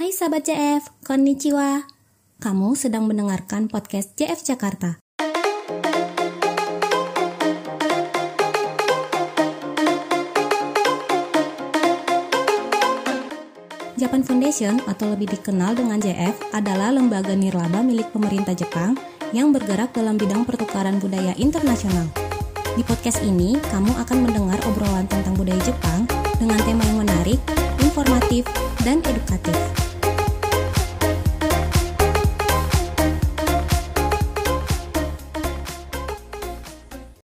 Hai sahabat JF, konnichiwa. Kamu sedang mendengarkan podcast JF Jakarta. Japan Foundation atau lebih dikenal dengan JF adalah lembaga nirlaba milik pemerintah Jepang yang bergerak dalam bidang pertukaran budaya internasional. Di podcast ini, kamu akan mendengar obrolan tentang budaya Jepang dengan tema yang menarik, informatif, dan edukatif.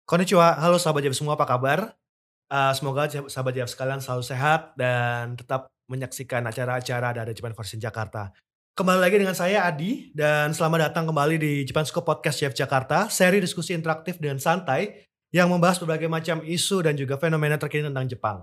Konnichiwa, halo sahabat Jaf semua, apa kabar? Uh, semoga sahabat Jaf sekalian selalu sehat dan tetap menyaksikan acara-acara dari Japan Version Jakarta. Kembali lagi dengan saya Adi dan selamat datang kembali di Japan Scope Podcast Jeff Jakarta, seri diskusi interaktif dengan santai yang membahas berbagai macam isu dan juga fenomena terkini tentang Jepang.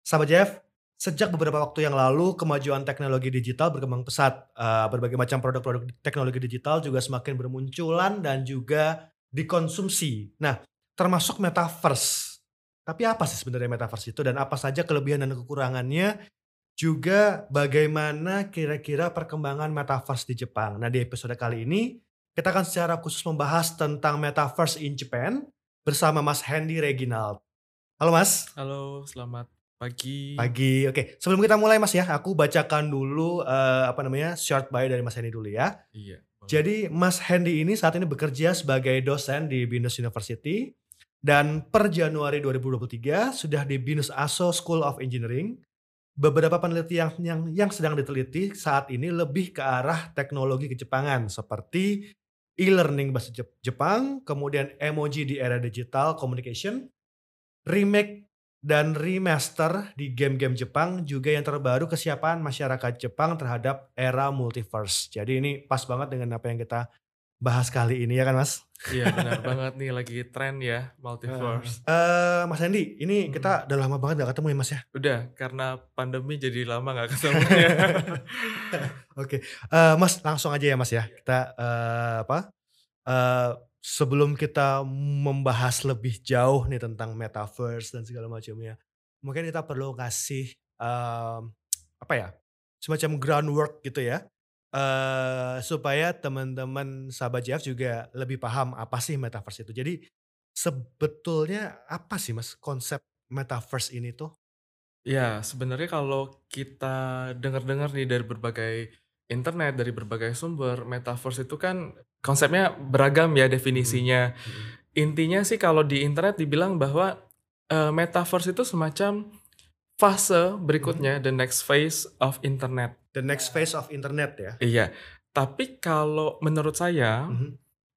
Sahabat Jeff, sejak beberapa waktu yang lalu kemajuan teknologi digital berkembang pesat. Uh, berbagai macam produk-produk teknologi digital juga semakin bermunculan dan juga dikonsumsi. Nah, termasuk metaverse. Tapi apa sih sebenarnya metaverse itu dan apa saja kelebihan dan kekurangannya? Juga bagaimana kira-kira perkembangan metaverse di Jepang. Nah di episode kali ini kita akan secara khusus membahas tentang metaverse in Japan bersama Mas Hendy Reginald. Halo Mas. Halo, selamat pagi. Pagi. Oke, sebelum kita mulai Mas ya, aku bacakan dulu uh, apa namanya short bio dari Mas Hendy dulu ya. Iya. Jadi Mas Hendy ini saat ini bekerja sebagai dosen di Binus University dan per Januari 2023 sudah di Binus Aso School of Engineering. Beberapa penelitian yang, yang sedang diteliti saat ini lebih ke arah teknologi kejepangan seperti e-learning bahasa Jepang, kemudian emoji di era digital communication, remake dan remaster di game-game Jepang juga yang terbaru kesiapan masyarakat Jepang terhadap era multiverse. Jadi ini pas banget dengan apa yang kita bahas kali ini ya kan Mas? Iya benar banget nih lagi tren ya multiverse. Uh, Mas Andi, ini hmm. kita udah lama banget gak ketemu ya Mas ya? Udah, karena pandemi jadi lama gak ketemu ya. Oke, okay. uh, Mas langsung aja ya Mas ya. Kita uh, apa? Uh, sebelum kita membahas lebih jauh nih tentang metaverse dan segala macamnya, mungkin kita perlu kasih um, apa ya? Semacam groundwork gitu ya uh, supaya teman-teman sahabat JF juga lebih paham apa sih metaverse itu. Jadi sebetulnya apa sih Mas konsep metaverse ini tuh? Ya, sebenarnya kalau kita dengar-dengar nih dari berbagai internet, dari berbagai sumber, metaverse itu kan konsepnya beragam ya definisinya. Hmm. Hmm. Intinya sih kalau di internet dibilang bahwa uh, metaverse itu semacam fase berikutnya, hmm. the next phase of internet the next phase of internet ya. Iya. Tapi kalau menurut saya mm -hmm.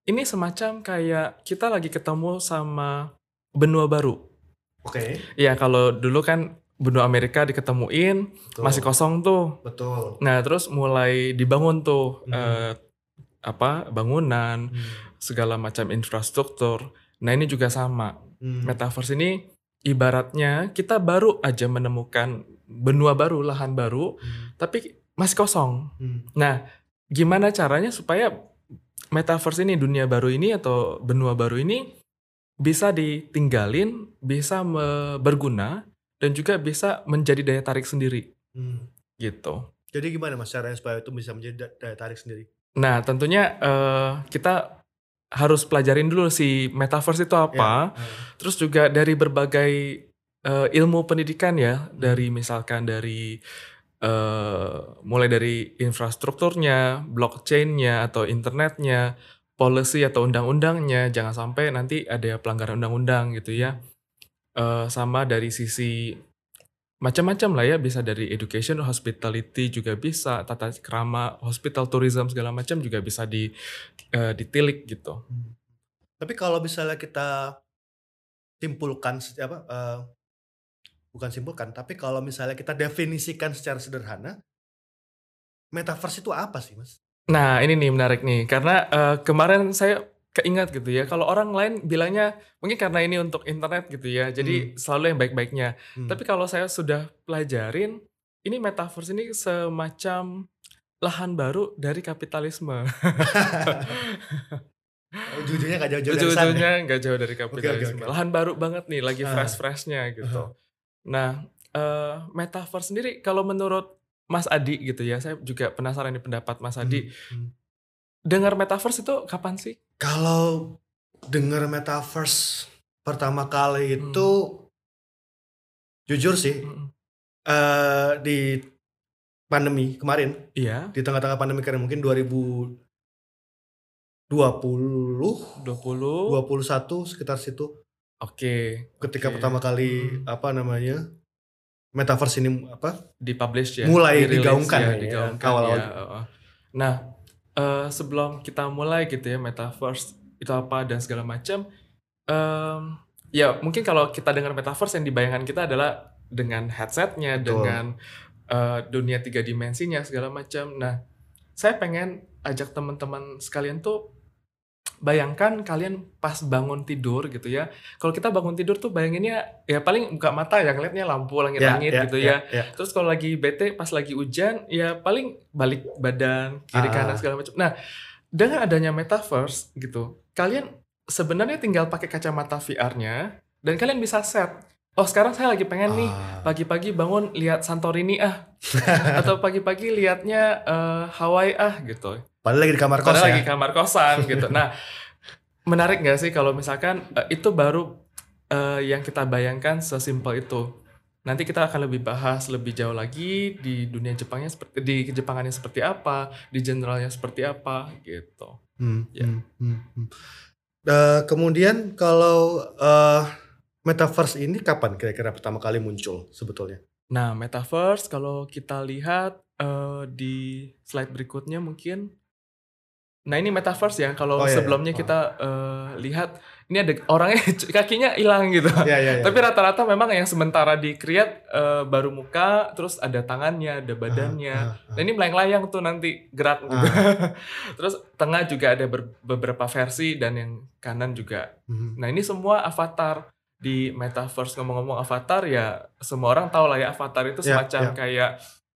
ini semacam kayak kita lagi ketemu sama benua baru. Oke. Okay. Iya, kalau dulu kan benua Amerika diketemuin Betul. masih kosong tuh. Betul. Nah, terus mulai dibangun tuh mm -hmm. uh, apa? bangunan, mm. segala macam infrastruktur. Nah, ini juga sama. Mm. Metaverse ini ibaratnya kita baru aja menemukan benua baru, lahan baru, hmm. tapi masih kosong. Hmm. Nah, gimana caranya supaya metaverse ini, dunia baru ini atau benua baru ini bisa ditinggalin, bisa berguna, dan juga bisa menjadi daya tarik sendiri. Hmm. Gitu. Jadi gimana mas caranya supaya itu bisa menjadi daya tarik sendiri? Nah tentunya uh, kita harus pelajarin dulu si metaverse itu apa. Ya, ya. Terus juga dari berbagai uh, ilmu pendidikan ya, hmm. dari misalkan dari uh, mulai dari infrastrukturnya, blockchainnya atau internetnya, policy atau undang-undangnya, jangan sampai nanti ada pelanggaran undang-undang gitu ya. Uh, sama dari sisi macam-macam lah ya, bisa dari education, hospitality juga bisa, tata krama, hospital tourism segala macam juga bisa di uh, ditilik gitu. Hmm. Tapi kalau misalnya kita simpulkan apa uh, bukan simpulkan, tapi kalau misalnya kita definisikan secara sederhana, metaverse itu apa sih, Mas? Nah, ini nih menarik nih, karena uh, kemarin saya keingat gitu ya, kalau orang lain bilangnya mungkin karena ini untuk internet gitu ya, jadi hmm. selalu yang baik-baiknya. Hmm. Tapi kalau saya sudah pelajarin, ini metaverse ini semacam lahan baru dari kapitalisme. Ujung-ujungnya gak jauh-jauh dari Ujung-ujungnya gak jauh dari kapitalisme. Okay, okay, okay. Lahan baru banget nih, lagi ah. fresh-freshnya gitu. Uh -huh. Nah, uh, metaverse sendiri kalau menurut Mas Adi gitu ya, saya juga penasaran nih pendapat Mas Adi. Hmm, hmm. Dengar metaverse itu kapan sih? Kalau dengar metaverse pertama kali Hmm. itu jujur sih Mm-mm. eh di pandemi kemarin Iya, di tengah-tengah pandemi kemarin mungkin 2020 20. 21 sekitar situ Oke. ketika oke. pertama kali Hmm. apa namanya metaverse ini apa dipublish ya Mulai dirilis digaungkan ya, ya, digaungkan awal-awal. ya, nah eh, sebelum kita mulai gitu ya metaverse itu apa dan segala macam em, ya mungkin kalau kita dengar metaverse yang dibayangkan kita adalah dengan headsetnya Betul. dengan eh, dunia tiga dimensinya segala macam nah saya pengen ajak teman-teman sekalian tuh bayangkan kalian pas bangun tidur gitu ya kalau kita bangun tidur tuh bayanginnya ya paling buka mata ya ngeliatnya lampu langit-langit gitu ya ya. Terus kalau lagi bete pas lagi hujan ya paling balik badan kiri Ah. kanan segala macam. Nah, dengan adanya metaverse gitu, kalian sebenarnya tinggal pakai kacamata VR-nya dan kalian bisa set. Oh, sekarang saya lagi pengen nih Ah. pagi-pagi bangun lihat Santorini ah atau pagi-pagi lihatnya eh, Hawaii ah gitu. Padahal lagi di kamar kos Padahal ya. lagi kamar kosan gitu. Nah, menarik nggak sih kalau misalkan eh, itu baru eh, yang kita bayangkan sesimpel itu. Nanti kita akan lebih bahas lebih jauh lagi di dunia Jepangnya seperti di Jepangannya seperti apa, di generalnya seperti apa gitu. Hmm, Ya. hmm, hmm, hmm. Eh, kemudian kalau eh, metaverse ini kapan kira-kira pertama kali muncul sebetulnya? Nah, metaverse kalau kita lihat eh, di slide berikutnya mungkin Nah, ini metaverse ya. Kalau Oh, iya, iya. sebelumnya Oh. kita eh, lihat ini ada orangnya kakinya hilang gitu. Ya ya ya. Tapi rata-rata memang yang sementara di create eh, baru muka, terus ada tangannya, ada badannya. Ah, ah, Nah ini melayang-layang tuh nanti gerak gitu. terus tengah juga ada ber- beberapa versi dan yang kanan juga. hmm. Nah ini semua avatar di metaverse ngomong-ngomong avatar ya semua orang tahu lah ya avatar itu Ya, semacam ya. kayak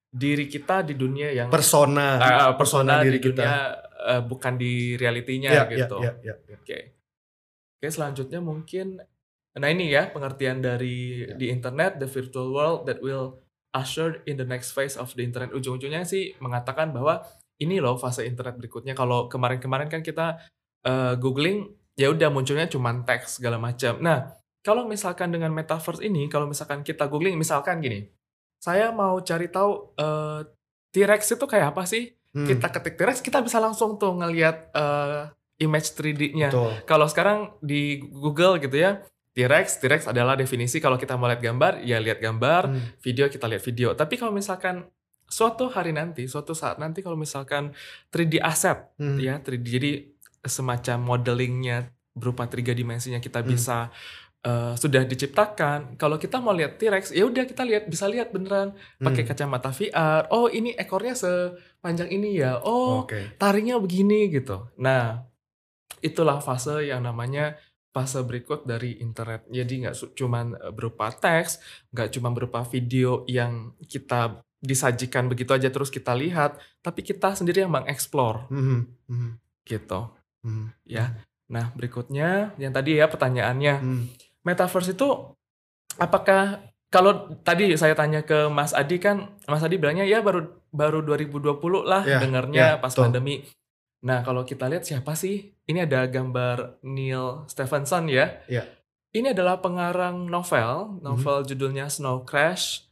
diri kita di dunia yang Persona, Ah, ah, persona, diri di kita. Eh, bukan di realitinya Ya, ya, gitu. ya, ya. Oke. Oke, selanjutnya mungkin nah ini ya pengertian dari di internet the virtual world that will usher in the next phase of the internet. Ujung-ujungnya sih mengatakan bahwa ini loh fase internet berikutnya. Kalau kemarin-kemarin kan kita eh, googling ya udah munculnya cuman teks segala macam. Nah, kalau misalkan dengan metaverse ini, kalau misalkan kita googling misalkan gini. Saya mau cari tahu eh, T-Rex itu kayak apa sih? Hmm, Kita ketik T-Rex kita bisa langsung tuh ngelihat eh, image 3D-nya. betul. Kalau sekarang di Google gitu ya, T-Rex, T-Rex adalah definisi kalau kita mau lihat gambar, ya lihat gambar, Hmm, video kita lihat video. Tapi kalau misalkan suatu hari nanti, suatu saat nanti kalau misalkan 3D asset hmm. ya, 3D jadi semacam modelingnya berupa tiga dimensinya kita Hmm. bisa eh, sudah diciptakan. Kalau kita mau lihat T-Rex, ya udah kita lihat bisa lihat beneran pakai Hmm. kacamata VR. Oh, ini ekornya sepanjang ini ya. Oh, Oke. taringnya begini gitu. Nah, itulah fase yang namanya fase berikut dari internet. Jadi nggak cuman eh, berupa teks, nggak cuma berupa video yang kita disajikan begitu aja terus kita lihat, tapi kita sendiri yang mengeksplor Hmm, hmm, gitu. hmm, Ya. Nah, berikutnya yang tadi ya pertanyaannya, hmm. Metaverse itu apakah kalau tadi saya tanya ke Mas Adi kan Mas Adi bilangnya ya baru baru 2020 lah Ya, dengarnya ya, pas betul. pandemi. Nah, kalau kita lihat siapa sih? Ini ada gambar Neil Stephenson ya. Ya. Ini adalah pengarang novel, novel judulnya Snow Crash.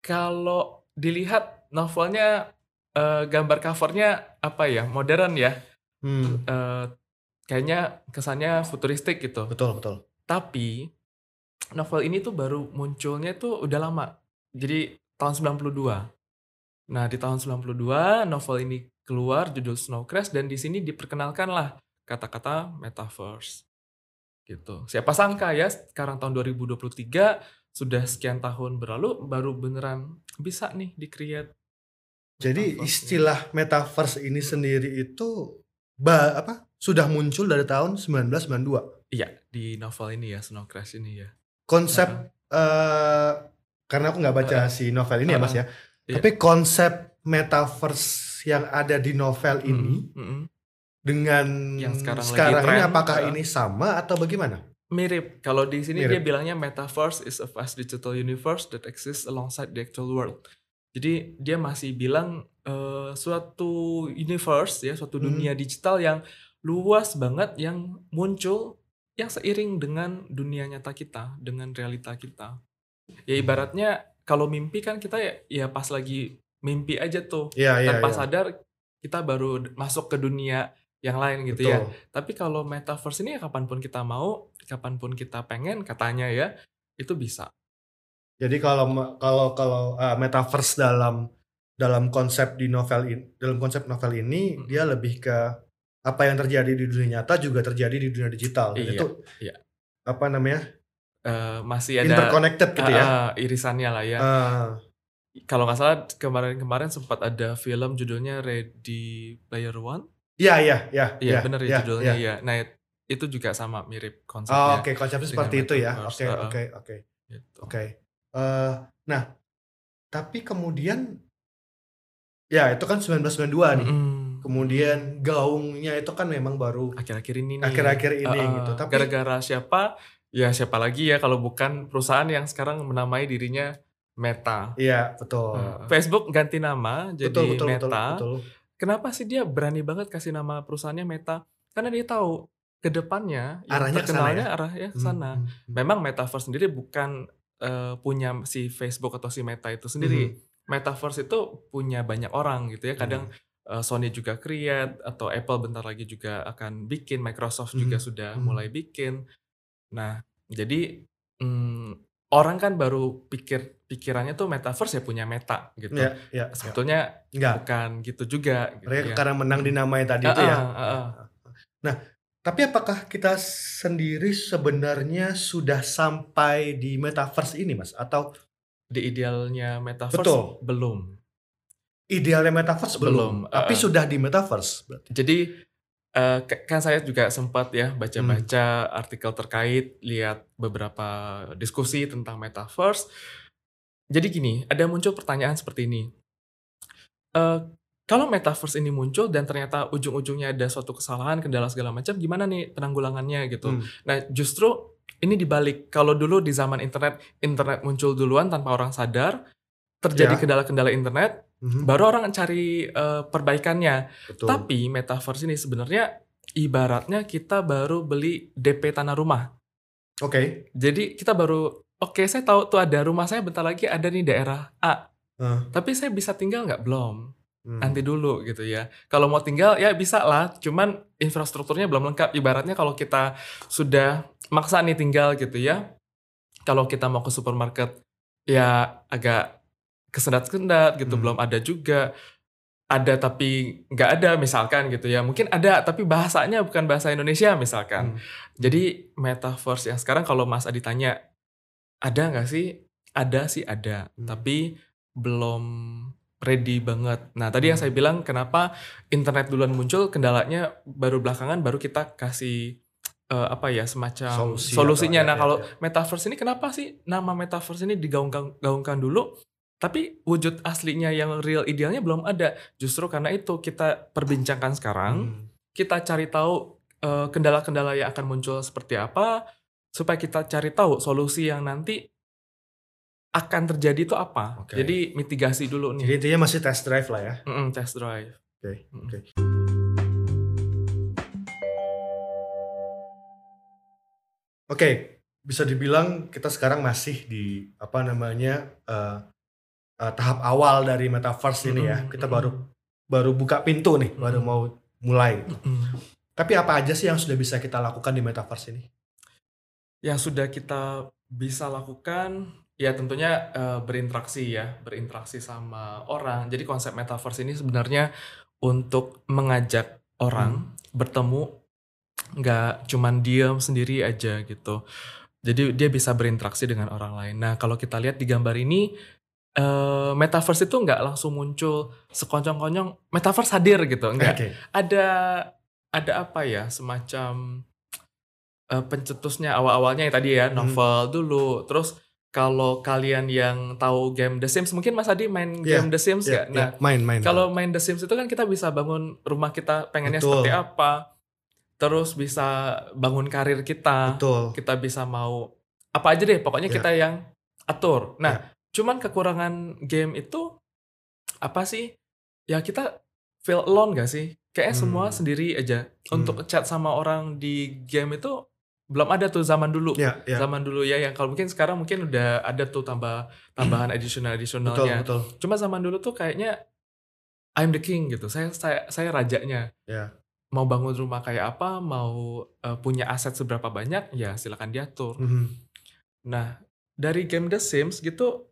Kalau dilihat novelnya eh, gambar covernya apa ya? Modern ya. Hmm, Eh, kayaknya kesannya futuristik gitu. betul betul. Tapi novel ini tuh baru munculnya tuh udah lama. Jadi tahun 92. Nah, di tahun 92 novel ini keluar judul Snow Crash dan di sini diperkenalkan lah kata-kata metaverse. Gitu. Siapa sangka ya sekarang tahun 2023 sudah sekian tahun berlalu baru beneran bisa nih di-create. Jadi Metaverse, istilah metaverse ini sendiri itu ba apa sudah muncul dari tahun 1992. Iya, di novel ini ya Snow Crash ini ya. Konsep Uh-huh. eh karena aku nggak baca si novel ini ya Mas ya. Iya. Tapi konsep metaverse yang ada di novel ini Mm, dengan Yang sekarang lagi sekarang ini tren, apakah uh, ini sama atau bagaimana? Mirip. Kalau di sini Mirip. dia bilangnya metaverse is a vast digital universe that exists alongside the actual world. Jadi dia masih bilang uh, suatu universe ya, suatu dunia hmm. digital yang luas banget yang muncul yang seiring dengan dunia nyata kita, dengan realita kita. Ya ibaratnya kalau mimpi kan kita ya, ya pas lagi mimpi aja tuh. Ya, tanpa ya, sadar kita baru masuk ke dunia yang lain gitu ya. Betul. ya. Tapi kalau metaverse ini ya kapan pun kita mau, kapan pun kita pengen katanya ya, itu bisa. Jadi kalau kalau kalau uh, metaverse dalam dalam konsep di novel ini dalam konsep novel ini hmm. dia lebih ke apa yang terjadi di dunia nyata juga terjadi di dunia digital. Iya, itu iya. apa namanya? Uh, masih ada interconnected gitu uh, ya. irisannya lah ya. Uh. Kalau nggak salah kemarin-kemarin sempat ada film judulnya Ready Player One. Iya iya iya. Iya ya, benar ya, judulnya ya. ya. Nah itu juga sama mirip konsepnya. Oh, Oke okay. konsepnya seperti itu ya. Oke oke oke. Gitu. Oke. Uh, nah, tapi kemudian ya itu kan 1992 nih. Mm. Kemudian gaungnya itu kan memang baru akhir-akhir ini Akhir-akhir ini uh, gitu. Tapi gara-gara siapa? Ya siapa lagi ya kalau bukan perusahaan yang sekarang menamai dirinya Meta. Iya, betul. Uh, Facebook ganti nama jadi betul, betul, Meta. Betul, betul. Kenapa sih dia berani banget kasih nama perusahaannya Meta? Karena dia tahu ke depannya arahnya terkenalnya ya? arahnya ke sana. Hmm, hmm, hmm. Memang metaverse sendiri bukan uh, punya si Facebook atau si Meta itu sendiri. Hmm. Metaverse itu punya banyak orang gitu ya. Kadang hmm. Uh, Sony juga create atau Apple bentar lagi juga akan bikin, Microsoft hmm. juga sudah hmm. mulai bikin. Nah, jadi hmm, orang kan baru pikir pikirannya tuh metaverse ya punya meta gitu. Ya, ya, Sebetulnya ya. bukan gitu juga. Gitu, ya. Karena menang di namanya tadi uh, itu ya. Uh, uh. Nah, tapi apakah kita sendiri sebenarnya sudah sampai di metaverse ini, Mas? Atau di idealnya metaverse Betul. belum? Idealnya metaverse belum, belum. tapi uh, sudah di metaverse. Berarti. Jadi uh, kan saya juga sempat ya baca-baca hmm. artikel terkait, lihat beberapa diskusi tentang metaverse. Jadi gini, ada muncul pertanyaan seperti ini. Uh, kalau metaverse ini muncul dan ternyata ujung-ujungnya ada suatu kesalahan, kendala segala macam, gimana nih penanggulangannya gitu. Hmm. Nah, justru ini dibalik. Kalau dulu di zaman internet, internet muncul duluan tanpa orang sadar, terjadi kendala kendala-kendala internet, hmm baru orang cari uh, perbaikannya. Betul. Tapi metaverse ini sebenarnya ibaratnya kita baru beli DP tanah rumah. Oke. Okay. Jadi kita baru, oke okay, saya tahu tuh ada rumah saya bentar lagi ada nih daerah A. Uh. Tapi saya bisa tinggal nggak? Belum Hmm. Nanti dulu gitu ya. Kalau mau tinggal ya bisa lah, cuman infrastrukturnya belum lengkap. Ibaratnya kalau kita sudah maksa nih tinggal gitu ya. Kalau kita mau ke supermarket ya agak kesendat-sendat gitu, hmm. belum ada juga. Ada tapi nggak ada misalkan gitu ya. Mungkin ada tapi bahasanya bukan bahasa Indonesia misalkan. Hmm. Jadi metaverse yang sekarang kalau Mas Adi tanya ada nggak sih? Ada sih ada, hmm. tapi belum ready banget. Nah, tadi yang saya hmm. bilang kenapa internet duluan muncul, kendalanya baru belakangan baru kita kasih uh, apa ya semacam Solusi solusinya. Nah, ya, kalau ya. metaverse ini kenapa sih nama metaverse ini digaungkan dulu, tapi wujud aslinya yang real idealnya belum ada. Justru karena itu kita perbincangkan sekarang, hmm. kita cari tahu kendala eh, kendala-kendala yang akan muncul seperti apa, supaya kita cari tahu solusi yang nanti akan terjadi itu apa. Okay. Jadi mitigasi dulu nih. Jadi intinya masih test drive lah ya. Mm -mm, test drive. Oke. Okay. Mm. Oke. Okay. Oke, okay. bisa dibilang kita sekarang masih di apa namanya uh, uh, tahap awal dari metaverse mm -hmm. ini ya. Kita mm -hmm. baru baru buka pintu nih, mm -hmm. baru mau mulai. Mm -hmm. Tapi apa aja sih yang sudah bisa kita lakukan di metaverse ini? Yang sudah kita bisa lakukan Ya tentunya uh, berinteraksi ya, berinteraksi sama orang. Jadi konsep metaverse ini sebenarnya untuk mengajak orang hmm. bertemu, nggak cuman diam sendiri aja gitu. Jadi dia bisa berinteraksi dengan orang lain. Nah kalau kita lihat di gambar ini, uh, metaverse itu nggak langsung muncul sekonyong-konyong metaverse hadir gitu, enggak. Okay. Ada ada apa ya semacam uh, pencetusnya awal-awalnya yang tadi ya hmm. novel hmm. dulu, terus kalau kalian yang tahu game The Sims, mungkin Mas Adi main yeah, game The Sims yeah, gak? Nah, yeah, main main. Kalau main The Sims itu kan kita bisa bangun rumah kita pengennya Betul. seperti apa, terus bisa bangun karir kita, Betul. kita bisa mau apa aja deh, pokoknya yeah. kita yang atur. Nah, yeah. Cuman kekurangan game itu apa sih? Ya kita feel alone gak sih? Kayaknya semua Hmm. sendiri aja. Hmm. Untuk chat sama orang di game itu belum ada tuh zaman dulu. Ya, ya. Zaman dulu ya yang kalau mungkin sekarang mungkin udah ada tuh tambah tambahan additional additionalnya. betul. Cuma zaman dulu tuh kayaknya I'm the king gitu. Saya saya saya rajanya. Ya. Mau bangun rumah kayak apa, mau eh, punya aset seberapa banyak, ya silakan diatur. Mhm. Nah, dari game The Sims gitu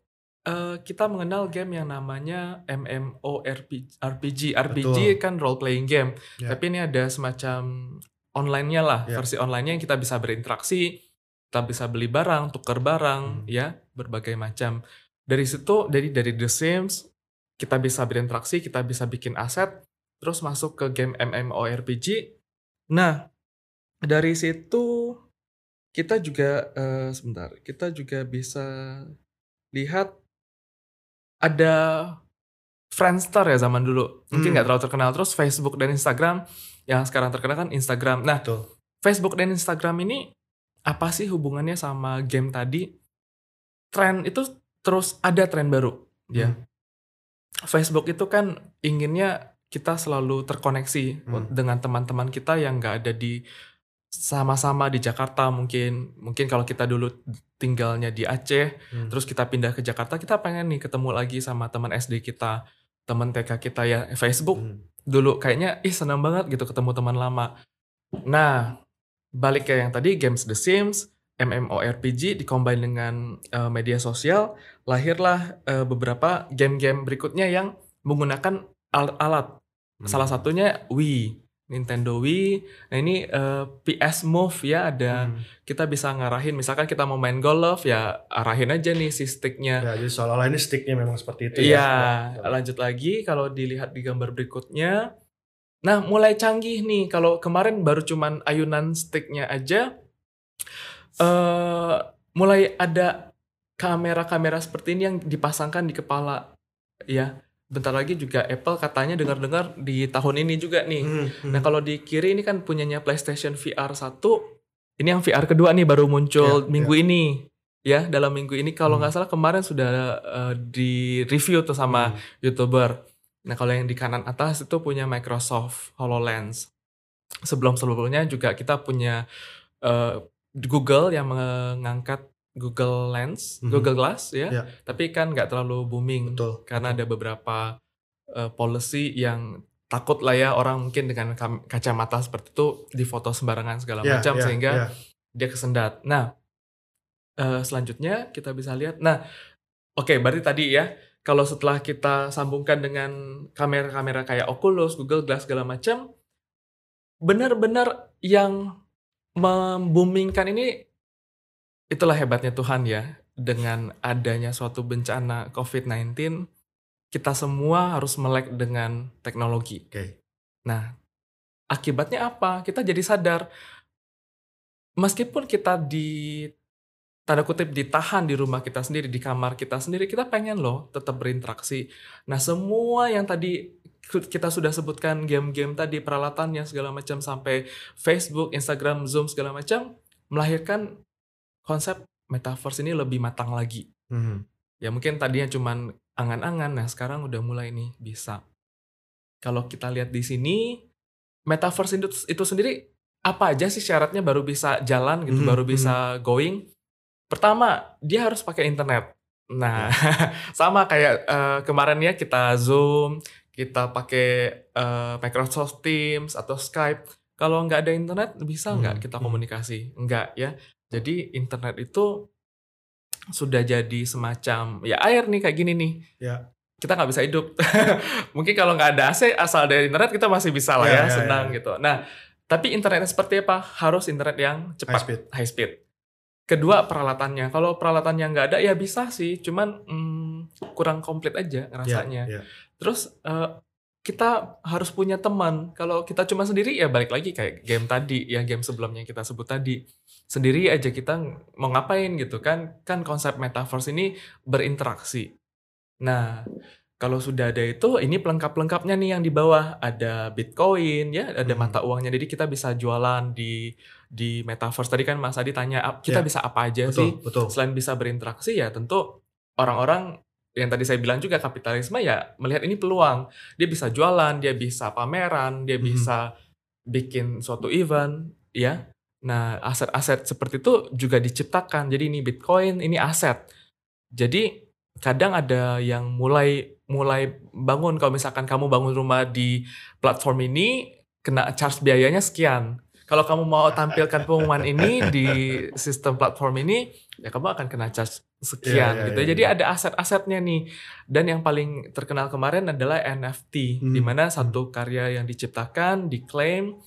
eh, kita mengenal game yang namanya MMORPG. RPG, RPG Betul. kan role playing game. Ya. Tapi ini ada semacam online-nya lah, Ya. versi online-nya yang kita bisa berinteraksi, kita bisa beli barang, tukar barang, Hmm. ya, berbagai macam. Dari situ dari dari The Sims kita bisa berinteraksi, kita bisa bikin aset, terus masuk ke game MMORPG. Nah, dari situ kita juga eh, sebentar, kita juga bisa lihat ada Friendster ya zaman dulu. Mungkin Hmm. nggak terlalu terkenal. Terus Facebook dan Instagram yang sekarang terkenal kan Instagram. Nah, Betul. Facebook dan Instagram ini apa sih hubungannya sama game tadi? Tren itu terus ada tren baru, ya. Hmm. Facebook itu kan inginnya kita selalu terkoneksi Hmm. dengan teman-teman kita yang nggak ada di sama-sama di Jakarta mungkin mungkin kalau kita dulu tinggalnya di Aceh Hmm. terus kita pindah ke Jakarta kita pengen nih ketemu lagi sama teman SD kita teman TK kita ya Facebook Hmm. dulu kayaknya ih senang banget gitu ketemu teman lama. Nah, balik ke yang tadi games The Sims, MMORPG dikombin dengan eh, media sosial, lahirlah eh, beberapa game-game berikutnya yang menggunakan alat-alat. Hmm. Salah satunya Wii, Nintendo Wii. Nah, ini eh, PS Move ya ada Hmm. kita bisa ngarahin misalkan kita mau main golf ya arahin aja nih si sticknya Ya, jadi seolah-olah ini sticknya memang seperti itu Iya, ya. lanjut lagi kalau dilihat di gambar berikutnya. Nah, mulai canggih nih. Kalau kemarin baru cuman ayunan sticknya aja, eh mulai ada kamera-kamera seperti ini yang dipasangkan di kepala. Ya, bentar lagi juga Apple katanya dengar-dengar di tahun ini juga nih. Hmm, hmm. Nah, kalau di kiri ini kan punyanya PlayStation VR 1. Ini yang VR kedua nih baru muncul Iya, minggu ini. Ya, dalam minggu ini kalau Hmm. nggak salah kemarin sudah eh, di review tuh sama Hmm. YouTuber. Nah, kalau yang di kanan atas itu punya Microsoft HoloLens. Sebelum-sebelumnya juga kita punya eh, Google yang mengangkat Google Lens, Mhm. Google Glass ya. Ya. Tapi kan nggak terlalu booming Betul. karena ada beberapa eh, policy yang takut lah ya orang mungkin dengan kacamata seperti itu difoto sembarangan segala Ya, macam ya, sehingga ya. dia kesendat. Nah, eh, selanjutnya kita bisa lihat. Nah, oke, berarti tadi ya kalau setelah kita sambungkan dengan kamera-kamera kayak Oculus, Google Glass segala macam, benar-benar yang memboomingkan ini itulah hebatnya Tuhan ya. Dengan adanya suatu bencana COVID-19, kita semua harus melek dengan teknologi. Oke. Nah, akibatnya apa? Kita jadi sadar, meskipun kita di tanda kutip ditahan di rumah kita sendiri, di kamar kita sendiri, kita pengen loh tetap berinteraksi. Nah, semua yang tadi kita sudah sebutkan game-game tadi, peralatannya segala macam sampai Facebook, Instagram, Zoom segala macam melahirkan konsep metaverse ini lebih matang lagi. Hmm. Ya mungkin tadinya cuman angan-angan, nah sekarang udah mulai nih bisa. Kalau kita lihat di sini, metaverse itu, itu sendiri apa aja sih syaratnya baru bisa jalan gitu, Mhm, baru bisa going? Pertama, dia harus pakai internet. Nah, sama kayak eh, kemarin ya kita Zoom, kita pakai eh, Microsoft Teams atau Skype. Kalau nggak ada internet, bisa nggak Hmm, kita hmm. komunikasi? Enggak ya. Jadi internet itu sudah jadi semacam ya air nih kayak gini nih. Ya. Kita nggak bisa hidup. Mungkin kalau nggak ada AC asal dari internet kita masih bisa lah Ya, ya, ya, senang ya. gitu. Nah, tapi internetnya seperti apa? Harus internet yang cepat, High speed. high speed. Kedua peralatannya. Kalau peralatannya nggak ada ya bisa sih, cuman hmm, kurang komplit aja rasanya. Ya, ya. Terus eh, kita harus punya teman. Kalau kita cuma sendiri ya balik lagi kayak game tadi, ya game sebelumnya yang kita sebut tadi. Sendiri aja kita mau ngapain gitu kan? Kan konsep metaverse ini berinteraksi. Nah, kalau sudah ada itu, ini pelengkap-pelengkapnya nih yang di bawah ada Bitcoin ya, ada Hmm. mata uangnya. Jadi kita bisa jualan di di metaverse. Tadi kan Mas Adi tanya "Ap- kita Ya. bisa apa aja sih? Betul, betul. Selain bisa berinteraksi ya tentu orang-orang yang tadi saya bilang juga kapitalisme ya melihat ini peluang. Dia bisa jualan, dia bisa pameran, dia Mhm. bisa bikin suatu event, ya. Nah, aset-aset seperti itu juga diciptakan. Jadi ini Bitcoin, ini aset. Jadi kadang ada yang mulai mulai bangun kalau misalkan kamu bangun rumah di platform ini kena charge biayanya sekian. Kalau kamu mau tampilkan pengumuman ini di sistem platform ini, ya kamu akan kena charge sekian Iya, iya, gitu. iya, Jadi iya. ada aset-asetnya nih. Dan yang paling terkenal kemarin adalah NFT, Hmm, di mana satu karya yang diciptakan diklaim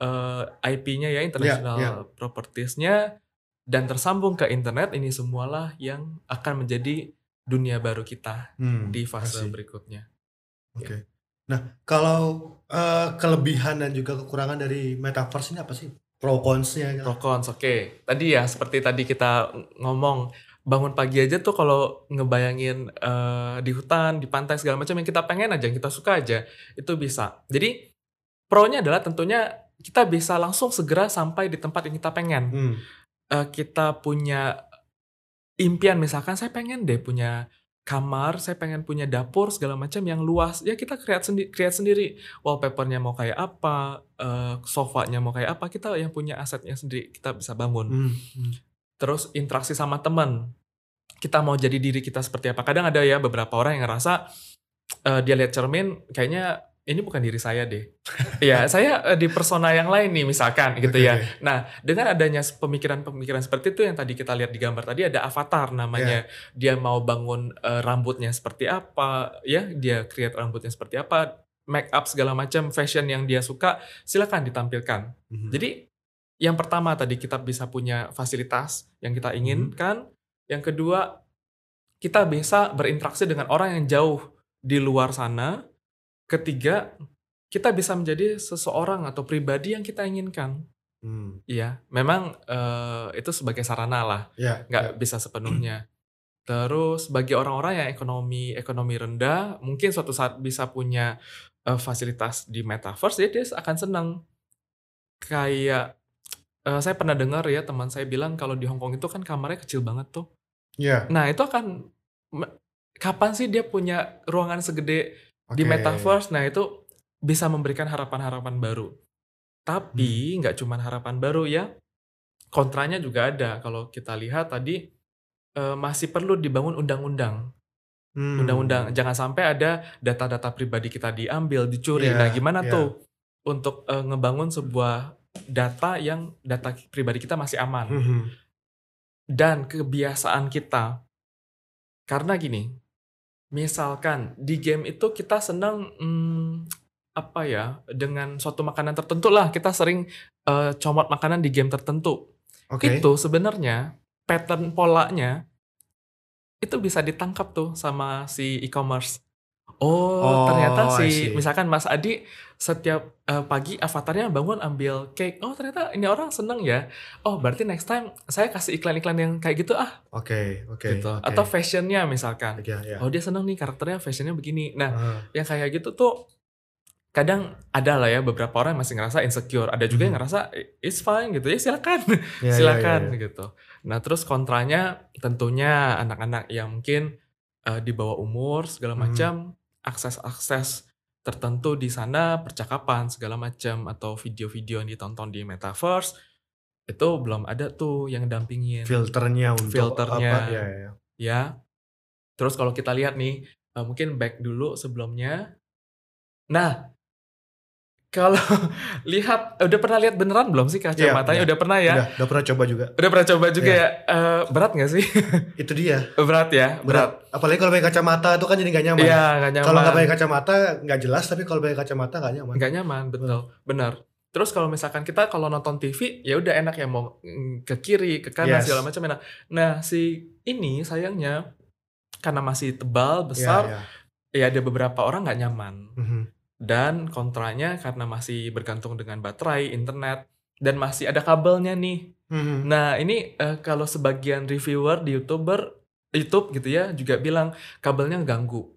eh, IP-nya ya international iya. properties-nya dan tersambung ke internet. Ini semualah yang akan menjadi dunia baru kita Hmm, di fase berikutnya. Oke. Nah, kalau eh, kelebihan dan juga kekurangan dari metaverse ini apa sih? Pro cons-nya gitu. Pro cons, oke. Tadi ya seperti tadi kita ngomong bangun pagi aja tuh kalau ngebayangin eh, di hutan, di pantai segala macam yang kita pengen aja, yang kita suka aja, itu bisa. Jadi pro-nya adalah tentunya kita bisa langsung segera sampai di tempat yang kita pengen. Hmm. Eh, kita punya impian misalkan saya pengen deh punya kamar, saya pengen punya dapur segala macam yang luas. Ya kita create sendiri, create sendiri. Wallpapernya mau kayak apa, eh, sofanya mau kayak apa, kita yang punya asetnya sendiri kita bisa bangun. Hmm. hmm. Terus interaksi sama teman. Kita mau jadi diri kita seperti apa. Kadang ada ya beberapa orang yang ngerasa eh, dia lihat cermin kayaknya ini bukan diri saya deh. ya, saya eh, di persona yang lain nih misalkan gitu ya. Nah, dengan adanya pemikiran-pemikiran seperti itu yang tadi kita lihat di gambar tadi ada avatar namanya. Dia mau bangun eh, rambutnya seperti apa, ya, dia create rambutnya seperti apa, make up segala macam, fashion yang dia suka, silakan ditampilkan. Hmm. Jadi yang pertama tadi kita bisa punya fasilitas yang kita inginkan. Yang kedua, kita bisa berinteraksi dengan orang yang jauh di luar sana. Ketiga, kita bisa menjadi seseorang atau pribadi yang kita inginkan. Hmm. Iya, memang eh, itu sebagai sarana lah, Ya, nggak bisa sepenuhnya. Terus bagi orang-orang yang ekonomi ekonomi rendah, mungkin suatu saat bisa punya eh, fasilitas di metaverse, ya dia akan senang. Kayak eh, saya pernah dengar ya teman saya bilang kalau di Hong Kong itu kan kamarnya kecil banget tuh. ya. Nah itu akan kapan sih dia punya ruangan segede di Oke. metaverse? Nah itu bisa memberikan harapan-harapan baru. Tapi nggak cuman harapan baru ya, kontranya juga ada. Kalau kita lihat tadi eh, masih perlu dibangun undang-undang. Hmm. Undang-undang jangan sampai ada data-data pribadi kita diambil, dicuri. Iya, nah gimana iya. tuh untuk eh, ngebangun sebuah data yang data pribadi kita masih aman? Hmm. dan kebiasaan kita. Karena gini, misalkan di game itu kita senang hmm, apa ya dengan suatu makanan tertentu lah kita sering eh, comot makanan di game tertentu. Oke. Itu sebenarnya pattern polanya itu bisa ditangkap tuh sama si e-commerce. Oh, Oh, ternyata si misalkan Mas Adi setiap eh, pagi avatarnya bangun ambil cake. Oh, ternyata ini orang seneng ya. Oh, berarti next time saya kasih iklan-iklan yang kayak gitu ah, Oke, oke. gitu. oke. Atau fashionnya misalkan. Ya, ya. Oh, dia seneng nih karakternya fashionnya begini. Nah, Ah, yang kayak gitu tuh kadang ada lah ya beberapa orang masih ngerasa insecure. Ada juga yang Mhm. ngerasa it's fine gitu ya silakan, ya, ya, silakan ya, ya. gitu. Nah terus kontranya tentunya anak-anak yang mungkin eh, di bawah umur segala Mhm. macam akses-akses tertentu di sana percakapan segala macam atau video-video yang ditonton di metaverse itu belum ada tuh yang dampingin Filternya untuk Filternya. apa? Ya, ya. ya. Terus kalau kita lihat nih, eh, mungkin back dulu sebelumnya. Nah, kalau lihat, udah pernah lihat beneran belum sih kacamatanya? Iya, udah pernah ya? Udah, udah pernah coba juga. Udah pernah coba juga Iya. ya? Eh, berat nggak sih? Itu dia. berat ya? Berat. Berat. Apalagi kalau pakai kacamata itu kan jadi nggak nyaman. Iya, nggak nyaman. Kalau nggak pakai kacamata nggak jelas, tapi kalau pakai kacamata nggak nyaman. nggak nyaman, betul. Benar. Terus kalau misalkan kita kalau nonton TV, ya udah enak ya mau mm, ke kiri, ke kanan Yes. segala macam enak. Nah, si ini sayangnya karena masih tebal, Iya, besar, iya. ya ada beberapa orang nggak nyaman. Mhm. Dan kontranya karena masih bergantung dengan baterai, internet, dan masih ada kabelnya nih. Mhm. Nah ini eh, kalau sebagian reviewer di youtuber, YouTube gitu ya juga bilang kabelnya ganggu.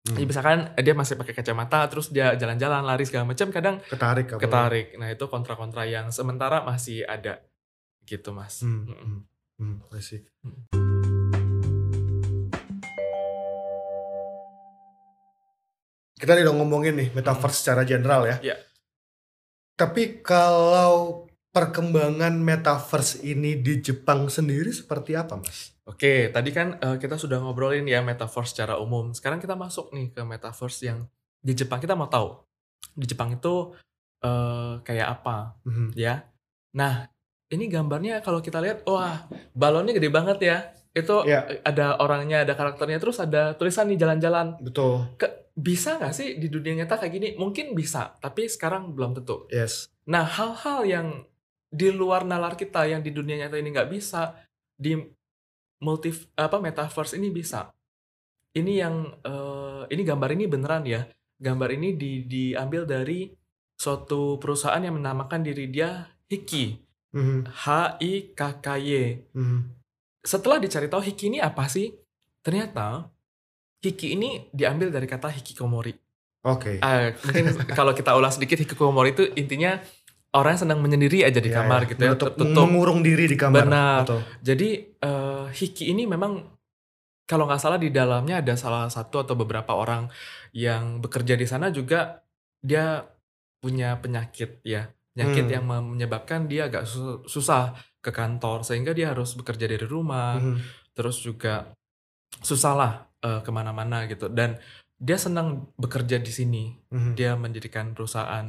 Hmm. Ya, misalkan dia masih pakai kacamata, terus dia jalan-jalan, lari segala macam, kadang Ketarik kabelnya. ketarik. Nah itu kontra-kontra yang sementara masih ada, gitu mas. Hmm, Mm-mm. hmm, hmm, kita udah ngomongin nih metaverse secara general ya. Iya. Tapi kalau perkembangan metaverse ini di Jepang sendiri seperti apa, Mas? Oke, tadi kan eh, kita sudah ngobrolin ya metaverse secara umum. Sekarang kita masuk nih ke metaverse yang di Jepang kita mau tahu. Di Jepang itu eh, kayak apa Mhm. ya? Nah, ini gambarnya kalau kita lihat, wah balonnya gede banget ya. Itu eh, ada orangnya, ada karakternya, terus ada tulisan nih jalan-jalan. Betul. Bisa nggak sih di dunia nyata kayak gini? Mungkin bisa, tapi sekarang belum tentu. Yes. Nah, hal-hal yang di luar nalar kita yang di dunia nyata ini nggak bisa di multi apa metaverse ini bisa. Ini yang eh, ini gambar ini beneran ya. Gambar ini di, diambil dari suatu perusahaan yang menamakan diri dia Hiki. Mhm. H I K K Y. Mhm. Setelah dicari tahu Hiki ini apa sih? Ternyata Hiki ini diambil dari kata hikikomori. Oke. Ah, mungkin kalau kita ulas sedikit hikikomori itu intinya orang yang sedang menyendiri aja di Iya, kamar iya. gitu ya, Menutup- tertutup. Mengurung diri di kamar. Benar. Betul. Jadi eh, Hiki ini memang kalau nggak salah di dalamnya ada salah satu atau beberapa orang yang bekerja di sana juga dia punya penyakit ya, penyakit Hmm. yang menyebabkan dia agak su- susah ke kantor sehingga dia harus bekerja dari rumah, Mhm. terus juga susah lah eh, ke mana-mana gitu dan dia senang bekerja di sini Mhm. dia mendirikan perusahaan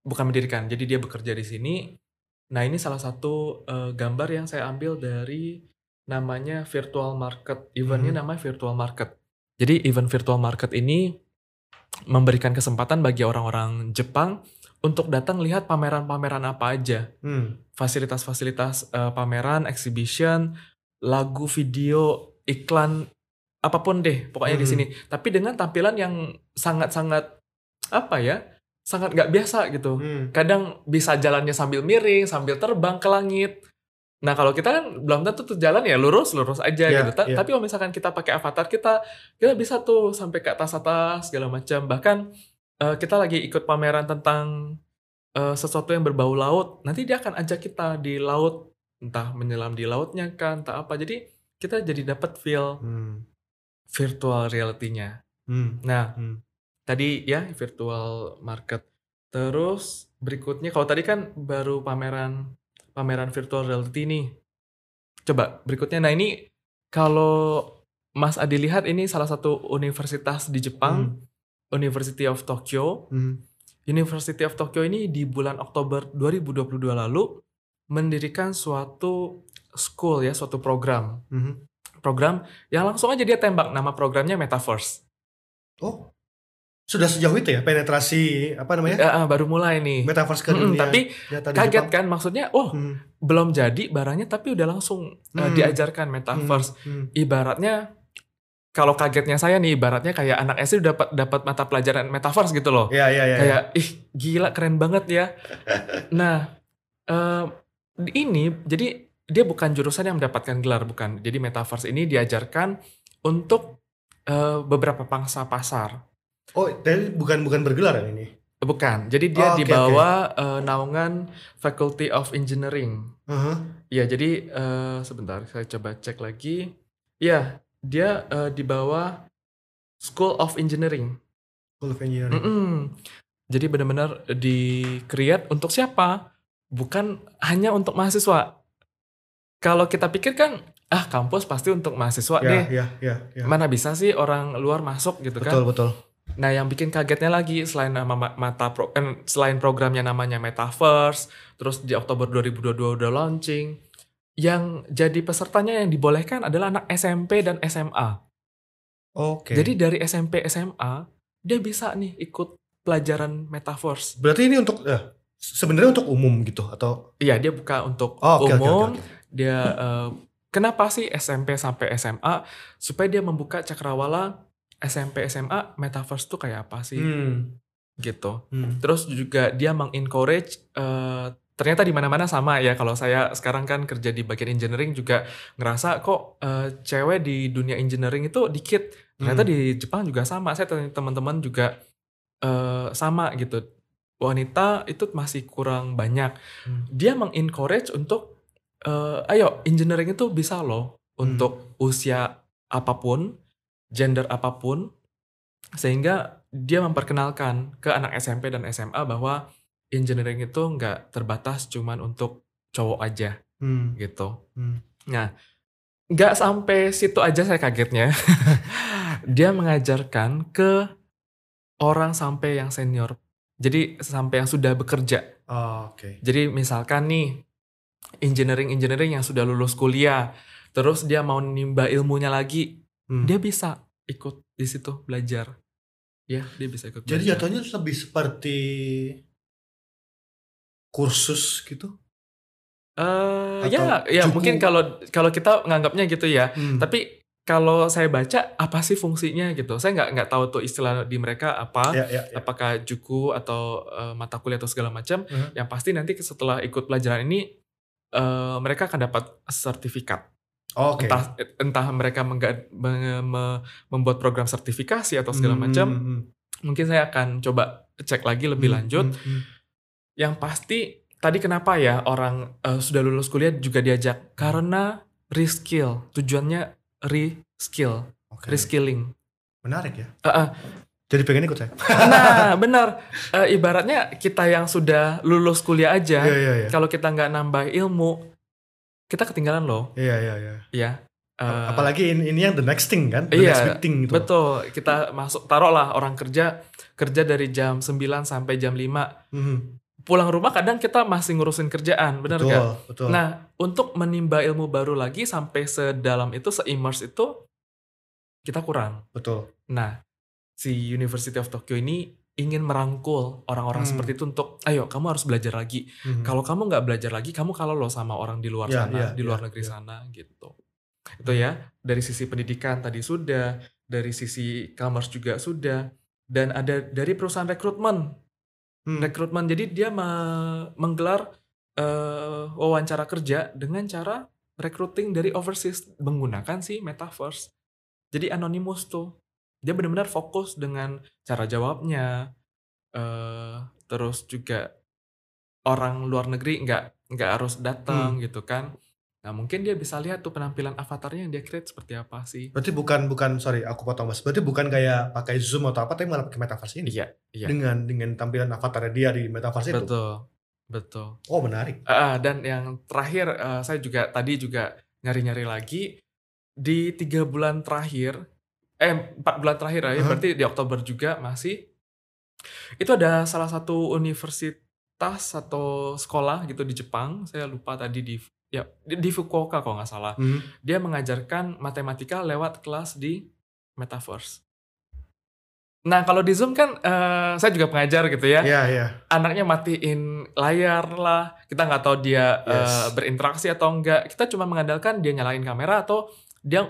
bukan mendirikan jadi dia bekerja di sini nah ini salah satu eh, gambar yang saya ambil dari namanya virtual market eventnya Mhm. namanya virtual market jadi event virtual market ini memberikan kesempatan bagi orang-orang Jepang untuk datang lihat pameran-pameran apa aja Hmm. fasilitas-fasilitas eh, pameran exhibition lagu video iklan apa pun deh pokoknya di Mhm. sini tapi dengan tampilan yang sangat-sangat apa ya sangat nggak biasa gitu Hmm. kadang bisa jalannya sambil miring sambil terbang ke langit nah kalau kita kan belum tentu tuh jalan ya lurus lurus aja Iya, gitu Ta- iya. tapi kalau misalkan kita pakai avatar kita kita bisa tuh sampai ke atas atas segala macam bahkan eh, kita lagi ikut pameran tentang eh, sesuatu yang berbau laut nanti dia akan ajak kita di laut entah menyelam di lautnya kan entah apa jadi kita jadi dapat feel Hmm. Virtual reality-nya Hmm. nah Hmm. tadi ya virtual market. Terus berikutnya kalau tadi kan baru pameran pameran virtual reality nih. Coba berikutnya nah ini kalau Mas Adi lihat ini salah satu universitas di Jepang, University of Tokyo. Hmm. University of Tokyo ini di bulan Oktober 2022 lalu mendirikan suatu school ya, suatu program. Mhm. Program yang langsung aja dia tembak nama programnya Metaverse. Oh. Sudah sejauh itu ya penetrasi apa namanya? Ya, ah, baru mulai nih. Metaverse ke Mm-mm, dunia. tapi kaget Jepang. kan maksudnya oh Hmm. belum jadi barangnya tapi udah langsung uh, Hmm. diajarkan metaverse Hmm. ibaratnya kalau kagetnya saya nih ibaratnya kayak anak SD dapat dapat mata pelajaran metaverse gitu loh Ya ya ya. kayak ih gila keren banget ya nah eh, ini jadi dia bukan jurusan yang mendapatkan gelar bukan jadi metaverse ini diajarkan untuk eh, beberapa pangsa pasar Oh, tapi bukan bukan bergelar ya ini. bukan jadi dia Oh, oke, di bawah eh, naungan Faculty of Engineering Aha. Ya, jadi eh, sebentar saya coba cek lagi. Ya, dia eh, di bawah School of Engineering. School of Engineering. Mm-mm. Jadi benar-benar di create untuk siapa? Bukan hanya untuk mahasiswa. Kalau kita pikir kan, ah kampus pasti untuk mahasiswa Ya, deh. ya, ya, ya. Mana bisa sih orang luar masuk gitu kan? Betul, betul. Nah, yang bikin kagetnya lagi selain nama ma- mata pro, kan selain programnya namanya Metaverse, terus di Oktober 2022 udah launching, yang jadi pesertanya yang dibolehkan adalah anak SMP dan SMA. Oke. Jadi dari SMP SMA dia bisa nih ikut pelajaran Metaverse. berarti ini untuk eh, sebenarnya untuk umum gitu atau Iya, dia buka untuk Oh, oke, oke, oke, umum. oke. Dia eh, kenapa sih SMP sampai SMA supaya dia membuka cakrawala SMP SMA Metaverse tuh kayak apa sih Hmm. gitu. Hmm. Terus juga dia mengencourage eh ternyata di mana-mana sama ya kalau saya sekarang kan kerja di bagian engineering juga ngerasa kok eh, cewek di dunia engineering itu dikit. Ternyata Hmm. di Jepang juga sama. Saya teman-teman juga eh, sama gitu. Wanita itu masih kurang banyak. Hmm. Dia mengencourage untuk eh, ayo engineering itu bisa loh Hmm. untuk usia apa pun, gender apa pun sehingga dia memperkenalkan ke anak SMP dan SMA bahwa engineering itu nggak terbatas cuman untuk cowok aja Hmm. gitu. Hmm. Nah, nggak sampai situ aja saya kagetnya. dia mengajarkan ke orang sampai yang senior. Jadi sampai yang sudah bekerja. Oh, Oke. Jadi misalkan nih engineering-engineering yang sudah lulus kuliah, terus dia mau nimba ilmunya lagi, Hmm. dia bisa ikut di situ belajar. Ya, dia bisa ikut Jadi belajar. jatuhnya lebih seperti kursus gitu. Eh, Atau ya, ya cukup- mungkin kalau kalau kita nganggapnya gitu ya. Hmm. Tapi kalau saya baca apa sih fungsinya gitu? Saya nggak nggak tahu tuh istilah di mereka apa. ya, ya, ya. Apakah juku atau eh, mata kuliah atau segala macam. Mhm. Yang pasti nanti setelah ikut pelajaran ini eh, mereka akan dapat sertifikat. Oh, Oke. Entah entah mereka mengga- me- me- membuat program sertifikasi atau segala Hmm, macam. hmm, Mungkin saya akan coba cek lagi lebih hmm, lanjut. hmm, hmm. Yang pasti tadi kenapa ya orang eh, sudah lulus kuliah juga diajak karena reskill. Tujuannya reskill, Oke. reskilling. Menarik ya. Eh, eh, Jadi pengen ikut saya. Nah, benar. Eh, ibaratnya kita yang sudah lulus kuliah aja, Iya, iya, iya. kalau kita nggak nambah ilmu, kita ketinggalan loh. Iya, iya, iya. Ya. Eh, Apalagi ini, ini yang the next thing kan? The Iya, next big thing gitu. Betul. Kita masuk taruhlah orang kerja kerja dari jam 9 sampai jam 5. Mhm. Pulang rumah kadang kita masih ngurusin kerjaan, benar Betul, nggak? betul. Nah, untuk menimba ilmu baru lagi sampai sedalam itu, se-immerse itu kita kurang. betul. Nah, si University of Tokyo ini ingin merangkul orang-orang Hmm. seperti itu untuk, ayo kamu harus belajar lagi. Mhm. Kalau kamu nggak belajar lagi, kamu kalau loh sama orang di luar Ya, sana, ya, di luar ya, negeri ya. sana gitu. Itu ya, dari sisi pendidikan tadi sudah, dari sisi commerce juga sudah, dan ada dari perusahaan rekrutmen. Hmm. Rekrutmen, jadi dia me- menggelar eh, wawancara kerja dengan cara recruiting dari overseas menggunakan si metaverse. Jadi anonymous tuh. Dia benar-benar fokus dengan cara jawabnya, eh terus juga orang luar negeri nggak nggak harus datang gitu kan. Nah mungkin dia bisa lihat tuh penampilan avatarnya yang dia create seperti apa sih. Berarti bukan bukan sorry aku potong mas. Berarti bukan kayak pakai zoom atau apa, tapi malah pakai metaverse ini. Iya, iya. Dengan dengan tampilan avatarnya dia di metaverse itu. Betul, betul. Oh menarik. Ah, dan yang terakhir eh, saya juga tadi juga nyari-nyari lagi di tiga bulan terakhir, eh empat bulan terakhir ya, Uh-huh. berarti di Oktober juga masih itu ada salah satu universitas atau sekolah gitu di Jepang, saya lupa tadi di ya di, Fukuoka kalau nggak salah. Mhm. Dia mengajarkan matematika lewat kelas di metaverse. Nah kalau di Zoom kan eh, saya juga pengajar gitu ya Iya iya. anaknya matiin layar lah, kita nggak tahu dia Yes. eh, berinteraksi atau enggak. Kita cuma mengandalkan dia nyalain kamera atau dia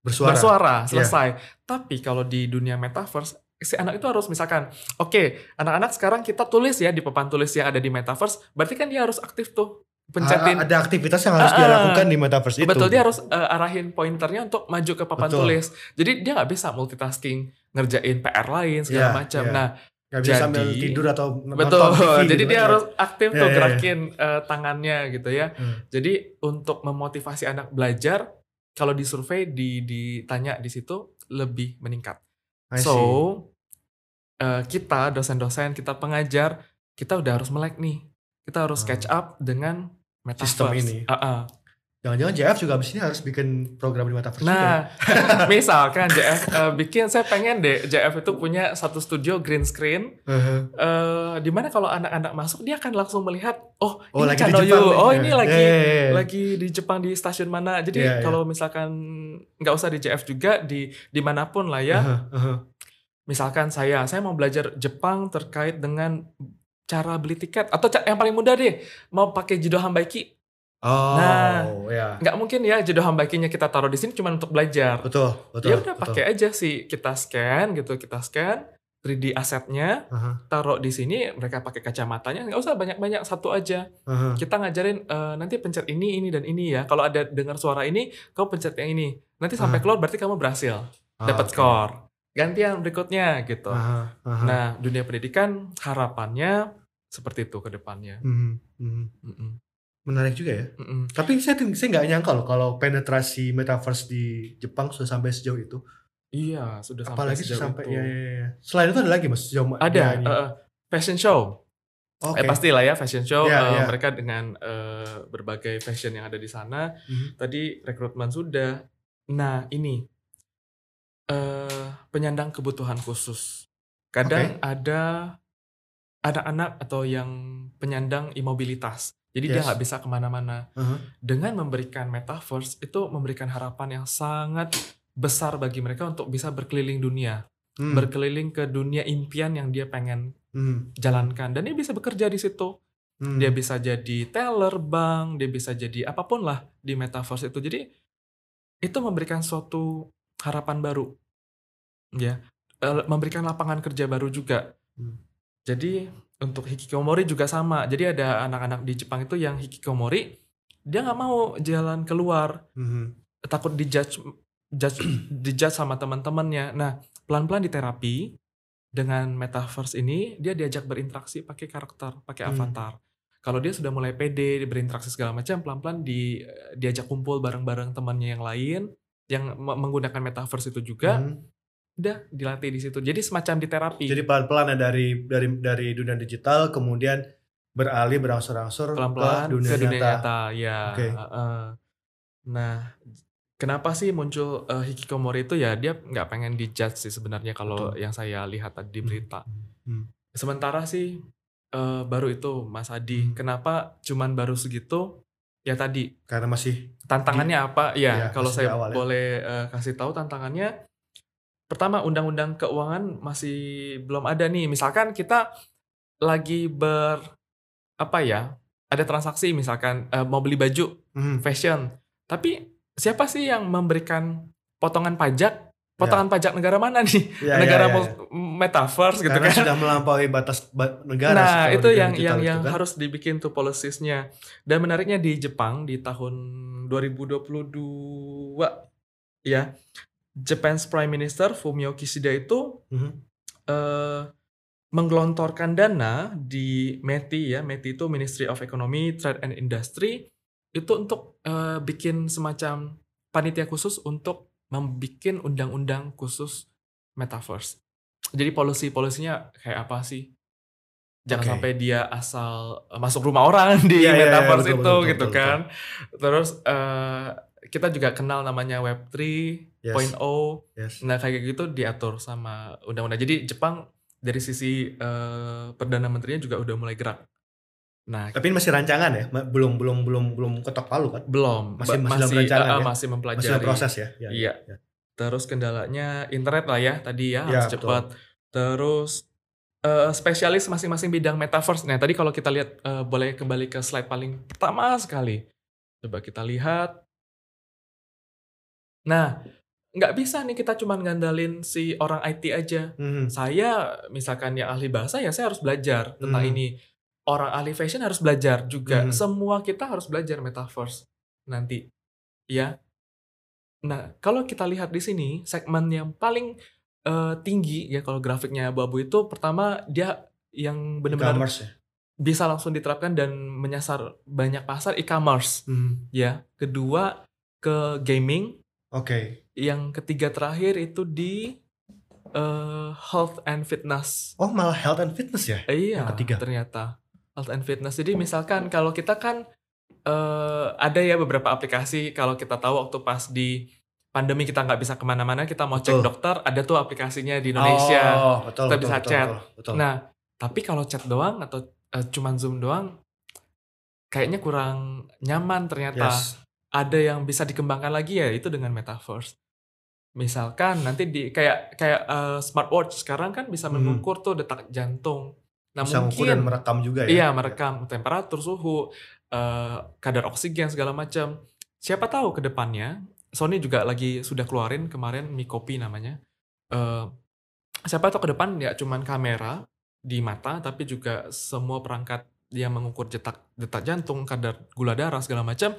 Bersuara. bersuara, Iya. selesai. Tapi kalau di dunia metaverse, si anak itu harus misalkan, oke, anak-anak sekarang kita tulis ya di papan tulis yang ada di metaverse, berarti kan dia harus aktif tuh pencetin. Ada aktivitas yang harus Ah, dia lakukan di metaverse itu. Betul, dia harus eh, arahin pointernya untuk maju ke papan Betul. tulis. Jadi dia nggak bisa multitasking, ngerjain PR lain segala Iya, macam. iya. Nah, Nggak bisa sambil Jadi- tidur atau nonton Betul, TV jadi gitu dia kan, harus aktif Iya, tuh iya, iya. gerakin eh, tangannya gitu ya. Hmm. Jadi untuk memotivasi anak belajar, kalau di survei di ditanya di situ lebih meningkat. So eh, kita dosen-dosen, kita pengajar, kita udah harus melek nih. Kita harus Hmm. catch up dengan metaverse. Sistem ini. Ah, ah. Jangan-jangan JF juga abis ini harus bikin program di metaverse juga. Nah, misalkan JF eh, bikin, saya pengen deh JF itu punya satu studio green screen Heeh. eh di mana kalau anak-anak masuk dia akan langsung melihat oh, Oh, ini lagi di Channel Jepang You. nih. oh Ya. ini lagi Ya, ya, ya. lagi di Jepang di stasiun mana jadi Iya, iya. kalau misalkan nggak usah di JF juga di di mana pun lah ya Heeh, heeh. misalkan saya saya mau belajar Jepang terkait dengan cara beli tiket atau yang paling mudah deh mau pakai Jido Hambaiki Oh, Nah. ya. nggak mungkin ya Jido Hambaikinya kita taruh di sini cuma untuk belajar Betul, betul. ya udah pakai aja sih kita scan gitu kita scan 3D asetnya Heeh, taruh di sini mereka pakai kacamatanya nggak usah banyak-banyak satu aja heeh. kita ngajarin eh, nanti pencet ini ini dan ini ya kalau ada dengar suara ini kamu pencet yang ini nanti sampai Ah. keluar berarti kamu berhasil Ah, dapat skor gantian berikutnya gitu Aha, aha. nah dunia pendidikan harapannya seperti itu ke depannya Mhm, mhm. Menarik juga ya. Mm-mm. Tapi saya saya nggak nyangka loh kalau penetrasi metaverse di Jepang sudah sampai sejauh itu. Iya, sudah sampai Apalagi sejauh sampai itu. ya, ya, ya. Selain itu ada lagi mas? Sejauh Ada eh, fashion show. Oke. Eh pastilah ya fashion show. Iya, eh, iya. Mereka dengan eh, berbagai fashion yang ada di sana. Mhm. Tadi rekrutmen sudah. Nah ini eh penyandang kebutuhan khusus. Kadang ada anak-anak atau yang penyandang imobilitas. Jadi dia Yes. nggak bisa ke mana-mana. Mhm. Dengan memberikan metaverse itu memberikan harapan yang sangat besar bagi mereka untuk bisa berkeliling dunia, Hmm. berkeliling ke dunia impian yang dia pengen Hmm. jalankan dan dia bisa bekerja di situ. Hmm. Dia bisa jadi teller bank, dia bisa jadi apa pun lah di metaverse itu. Jadi itu memberikan suatu harapan baru, ya, Eh, memberikan lapangan kerja baru juga. Hmm. Jadi untuk hikikomori juga sama. Jadi ada anak-anak di Jepang itu yang hikikomori, dia nggak mau jalan keluar, Mhm. takut dijudge, judge, dijudge sama teman-temannya. Nah pelan-pelan di terapi dengan metaverse ini dia diajak berinteraksi pakai karakter, pakai Hmm. avatar. Kalau dia sudah mulai pede, berinteraksi segala macam, pelan-pelan di diajak kumpul bareng-bareng temannya yang lain yang me- menggunakan metaverse itu juga, Mhm. Udah dilatih di situ. Jadi semacam di terapi. Jadi pelan-pelan ya dari dari dari dunia digital kemudian beralih berangsur-angsur pelan-pelan ke dunia, ke dunia nyata. nyata, ya. Oke. heeh. Nah, kenapa sih muncul eh, hikikomori itu ya dia nggak pengen dijudge sih sebenarnya kalau yang saya lihat tadi di berita. Hmm. Sementara sih eh, baru itu Mas Adi, Hmm. kenapa cuman baru segitu? Ya tadi Karena masih tantangannya apa? Iya, Ya, kalau di saya awal ya. boleh eh, kasih tahu tantangannya pertama undang-undang keuangan masih belum ada nih. Misalkan kita lagi ber apa ya? Ada transaksi misalkan eh, mau beli baju Mhm. fashion. Tapi siapa sih yang memberikan potongan pajak? Potongan pajak negara mana nih? Ya, ya, negara ya, ya. mul- metaverse gitu Karena kan? sudah melampaui batas ba- negara. Nah, itu yang yang yang kan. harus dibikin tuh policies-nya. Dan menariknya di Jepang di tahun 2022 ya, Japan's Prime Minister Fumio Kishida itu Mhm. eh, menggelontorkan dana di METI ya, METI itu Ministry of Economy, Trade and Industry itu untuk eh, bikin semacam panitia khusus untuk membuat undang-undang khusus metaverse. Jadi polisi-polisinya kayak apa sih? Jangan Oke. sampai dia asal eh, masuk rumah orang di Iya, iya, iya, metaverse betul, itu betul, gitu betul, kan. Terus eh, kita juga kenal namanya Web 3.0. Yes. Nah kayak gitu diatur sama undang-undang. Jadi Jepang dari sisi eh, perdana menterinya juga udah mulai gerak. Nah Tapi ini masih rancangan ya, belum belum belum belum ketok palu kan? belum Masih- Ba- masih dalam rancangan eh, ya? masih mempelajari. Masih dalam proses ya. Ya, Iya. ya. Terus kendalanya internet lah ya tadi ya Ya, harus cepat. Terus eh, spesialis masing-masing bidang metaverse. Nah tadi kalau kita lihat eh, boleh kembali ke slide paling pertama sekali. Coba kita lihat. Nah nggak bisa nih kita cuma ngandalin si orang IT aja. Mhm. Saya misalkan yang ahli bahasa ya saya harus belajar tentang Hmm. ini. Orang ahli fashion harus belajar juga. Hmm. Semua kita harus belajar metaverse nanti. Ya. Nah, kalau kita lihat di sini segmen yang paling eh, tinggi ya kalau grafiknya abu-abu itu pertama dia yang benar-benar ya. bisa langsung diterapkan dan menyasar banyak pasar e-commerce Mhm. ya. Kedua ke gaming, Oke. yang ketiga terakhir itu di eh, health and fitness. Oh malah health and fitness ya? Eh, iya, Yang ketiga. ternyata health and fitness. Jadi misalkan kalau kita kan eh, ada ya beberapa aplikasi kalau kita tahu waktu pas di pandemi kita nggak bisa ke mana-mana, kita mau cek Betul. dokter, ada tuh aplikasinya di Indonesia. Oh, betul, Kita betul, bisa betul, chat. betul, betul. Nah, tapi kalau chat doang atau eh, cuman zoom doang, kayaknya kurang nyaman ternyata. Yes. Ada yang bisa dikembangkan lagi ya itu dengan metaverse. Misalkan nanti di kayak kayak eh, smartwatch sekarang kan bisa Mhm. mengukur tuh detak jantung. Nah Bisa mengukur dan mungkin merekam juga ya. iya merekam temperatur, suhu, eh, kadar oksigen segala macam. Siapa tahu ke depannya Sony juga lagi sudah keluarin kemarin Mi Copy namanya. Eh, siapa tahu ke depan ya cuman kamera di mata tapi juga semua perangkat yang mengukur detak detak jantung, kadar gula darah segala macam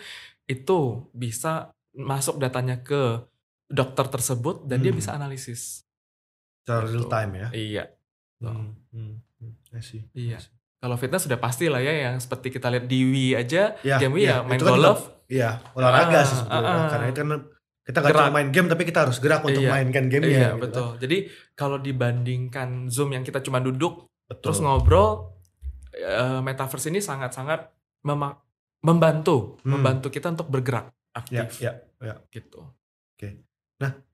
itu bisa masuk datanya ke dokter tersebut dan dia Hmm. bisa analisis. Secara real Gitu. time ya. Iya. Hmm, hmm, hmm. I see. Iya. I see. Kalau fitness sudah pasti lah ya yang seperti kita lihat di Wii aja, Ya, game Wii ya, ya main kan golf. Iya, olahraga Ah, sih sebetulnya. ah, ah. Karena itu kan Kita Gerak. cuma main game tapi kita harus gerak untuk Iya. mainkan gamenya. Iya, gitu betul. Jadi kalau dibandingkan Zoom yang kita cuma duduk kan. Betul. terus ngobrol eh, metaverse ini sangat-sangat mema- membantu, Hmm. membantu kita untuk bergerak Ya, aktif ya, ya. gitu.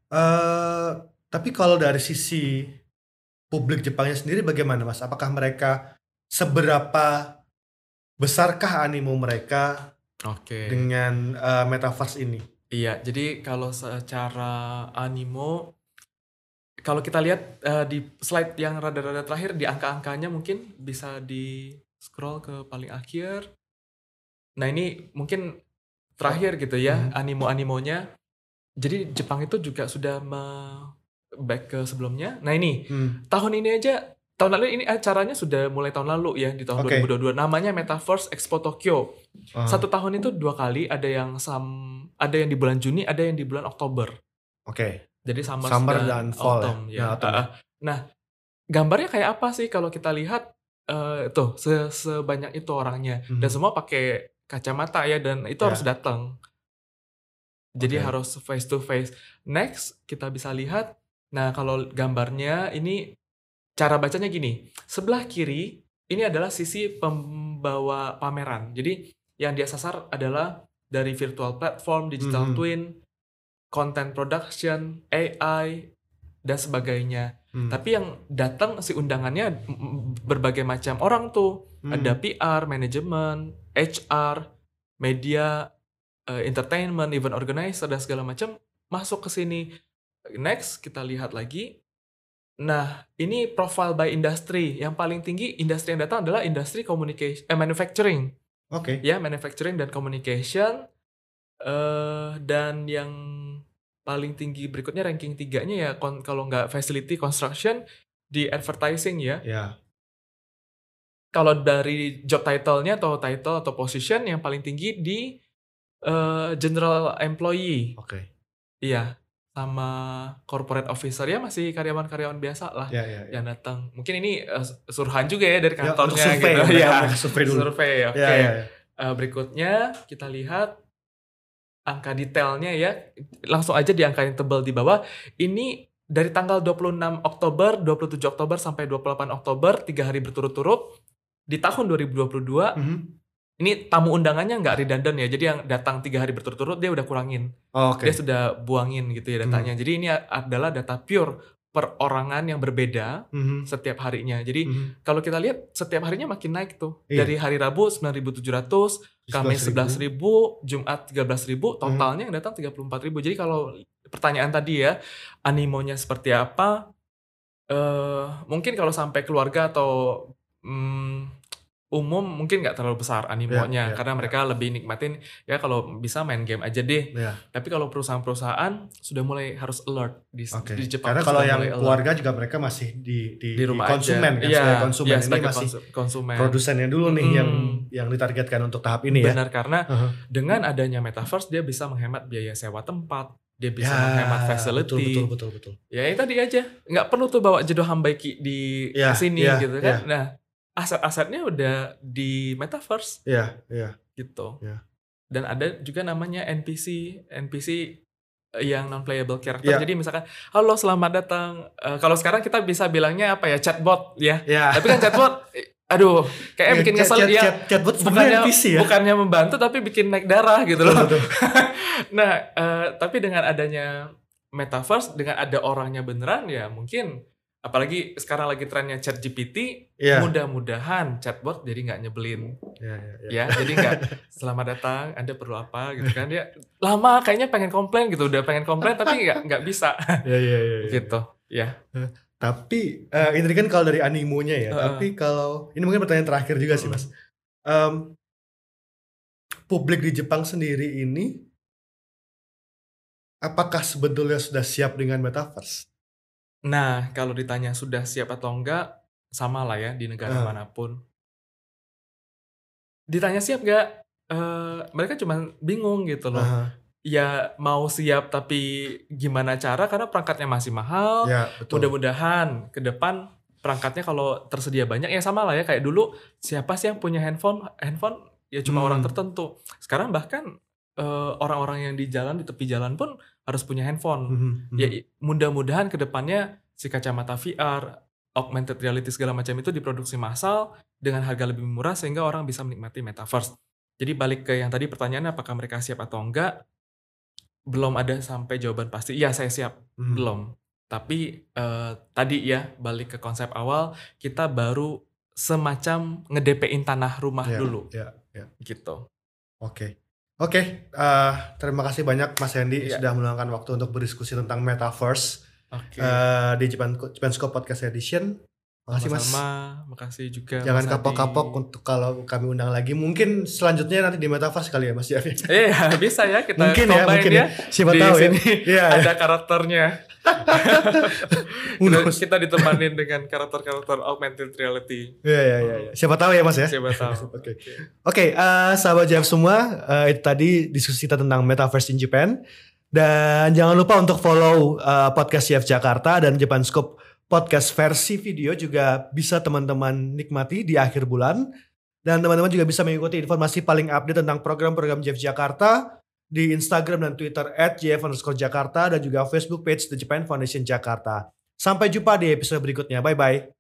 Eh, tapi kalau dari sisi publik Jepangnya sendiri bagaimana Mas? Apakah mereka seberapa besarkah animo mereka Oke. dengan eh, metaverse ini? Iya, jadi kalau secara animo, kalau kita lihat eh, di slide yang rada-rada terakhir di angka-angkanya mungkin bisa di scroll ke paling akhir. Nah ini mungkin terakhir gitu ya Hmm. animo-animonya. Jadi Jepang itu juga sudah me- back ke sebelumnya. Nah ini Hmm. tahun ini aja tahun lalu ini acaranya sudah mulai tahun lalu ya di tahun Oke. 2022 namanya Metaverse Expo Tokyo. Ah, Satu tahun itu dua kali, ada yang sam, ada yang di bulan Juni, ada yang di bulan Oktober. Oke. Jadi summer, Summer dan fall ya? autumn, ya. Nah, autumn. Ah, ah. Nah, gambarnya kayak apa sih kalau kita lihat eh, tuh se- sebanyak itu orangnya Mhm. dan semua pakai kacamata ya dan itu Ya. harus datang. Jadi Oke. harus face to face. Next kita bisa lihat, nah kalau gambarnya ini cara bacanya gini. Sebelah kiri ini adalah sisi pembawa pameran. Jadi yang dia sasar adalah dari virtual platform, digital Mhm. twin, content production, AI dan sebagainya. Hmm. Tapi yang datang si undangannya berbagai macam orang tuh. Hmm. Ada PR, manajemen, HR, media, eh, entertainment, event organizer dan segala macam masuk ke sini. Next kita lihat lagi. Nah, ini profile by industry. Yang paling tinggi industri yang datang adalah industri communication eh, manufacturing. Oke. Ya, manufacturing dan communication. eh dan yang paling tinggi berikutnya ranking tiganya ya kon- kalau nggak facility construction di advertising ya. Ya. Kalau dari job title-nya atau title atau position yang paling tinggi di eh, general employee. Oke. Iya, sama corporate officer ya masih karyawan-karyawan biasa lah Ya, ya, ya. yang datang. Mungkin ini eh, suruhan juga ya dari Ya, kantornya untuk survei, gitu. Ya, survei dulu. survei. Oke. Ya, ya, ya. Eh, berikutnya kita lihat angka detailnya ya. Langsung aja di angka yang tebal di bawah. Ini dari tanggal 26 Oktober, 27 Oktober sampai 28 Oktober, tiga hari berturut-turut di tahun 2022. Mhm. Ini tamu undangannya nggak redundant ya. Jadi yang datang tiga hari berturut-turut dia udah kurangin. Oh, Oke. Dia sudah buangin gitu ya datanya. Jadi ini adalah data pure perorangan yang berbeda Mhm. setiap harinya. Jadi Mhm. kalau kita lihat setiap harinya makin naik tuh. Iya. Dari hari Rabu 9.700, Kamis 11.000, Jumat 13.000, totalnya yang datang 34.000. Jadi kalau pertanyaan tadi ya, animonya seperti apa? eh mungkin kalau sampai keluarga atau mm, umum mungkin nggak terlalu besar animonya Ya, ya, karena ya. mereka lebih nikmatin ya kalau bisa main game aja deh. Ya. Tapi kalau perusahaan-perusahaan sudah mulai harus alert di, Oke. di Jepang. Karena kalau yang alert. keluarga juga mereka masih di di, di rumah di konsumen aja. kan Iya, sebagai konsumen iya, ini sebagai masih konsu- konsumen. produsennya dulu nih Mm. yang yang ditargetkan untuk tahap ini ya. Benar karena Aha. dengan adanya metaverse dia bisa menghemat biaya sewa tempat, dia bisa Ya, menghemat facility. Betul betul betul betul. Ya itu tadi aja, nggak perlu tuh bawa jedo hambaiki di Ya, sini ya, gitu kan. ya. Nah aset-asetnya udah di metaverse Iya, iya. gitu. Ya. Dan ada juga namanya NPC, NPC yang non playable character. Ya. Jadi misalkan, halo selamat datang. Eh, kalau sekarang kita bisa bilangnya apa ya chatbot ya. Ya. Tapi kan chatbot, eh, aduh, kayaknya bikin Chat- kesel ya. chatbot bukannya NPC ya. bukannya membantu tapi bikin naik darah gitu loh. betul. nah, eh, tapi dengan adanya metaverse, dengan ada orangnya beneran ya mungkin apalagi sekarang lagi trennya chat GPT, Iya. mudah-mudahan chatbot jadi nggak nyebelin Iya, iya, iya. ya. Jadi nggak selamat datang, Anda perlu apa gitu kan dia lama kayaknya pengen komplain gitu, udah pengen komplain tapi nggak nggak bisa Iya, iya, iya, iya. gitu. Ya. Tapi eh, ini kan kalau dari animonya ya. Heeh. Tapi kalau ini mungkin pertanyaan terakhir juga sih mas. Em, publik di Jepang sendiri ini apakah sebetulnya sudah siap dengan metaverse? Nah, kalau ditanya sudah siap atau enggak, sama lah ya di negara Ah. mana pun. Ditanya siap nggak? Eh, mereka cuma bingung gitu loh. Aha, Ya mau siap tapi gimana cara? Karena perangkatnya masih mahal. ya betul. Mudah-mudahan ke depan perangkatnya kalau tersedia banyak ya sama lah ya kayak dulu siapa sih yang punya handphone? Handphone ya cuma Hmm. orang tertentu. Sekarang bahkan eh, orang-orang yang di jalan di tepi jalan pun harus punya handphone. Mhm, mhm. Ya mudah-mudahan ke depannya si kacamata VR, augmented reality segala macam itu diproduksi massal dengan harga lebih murah sehingga orang bisa menikmati metaverse. Jadi balik ke yang tadi pertanyaannya apakah mereka siap atau enggak? Belum ada sampai jawaban pasti. Iya saya siap. Mhm. Belum. Tapi eh, tadi ya balik ke konsep awal kita baru semacam nge-DP-in tanah rumah Ya, dulu ya, ya. gitu. Oke. Oke, eh, terima kasih banyak Mas Hendy Iya. sudah meluangkan waktu untuk berdiskusi tentang metaverse Oke. eh, di Japan Japan Scope Podcast Edition. Makasih Mas. Sama-sama. Makasih juga. Jangan kapok-kapok untuk kalau kami undang lagi. Mungkin selanjutnya nanti di metaverse kali ya Mas Jeff. Iya bisa ya kita mungkin ya, mungkin ya. Siapa Di tahu ya. sini Iya. Ada karakternya. Who kita, kita ditemanin dengan karakter-karakter augmented reality. Iya, iya, iya. iya. Siapa tahu ya Mas ya. Siapa tahu. Oke. Oke, eh, sahabat JF semua, eh, itu tadi diskusi kita tentang Metaverse in Japan. Dan jangan lupa untuk follow eh, podcast JF Jakarta dan Japan Scope podcast versi video juga bisa teman-teman nikmati di akhir bulan. Dan teman-teman juga bisa mengikuti informasi paling update tentang program-program JF Jakarta di Instagram dan Twitter at JF Jakarta dan juga Facebook page The Japan Foundation Jakarta. Sampai jumpa di episode berikutnya. Bye-bye.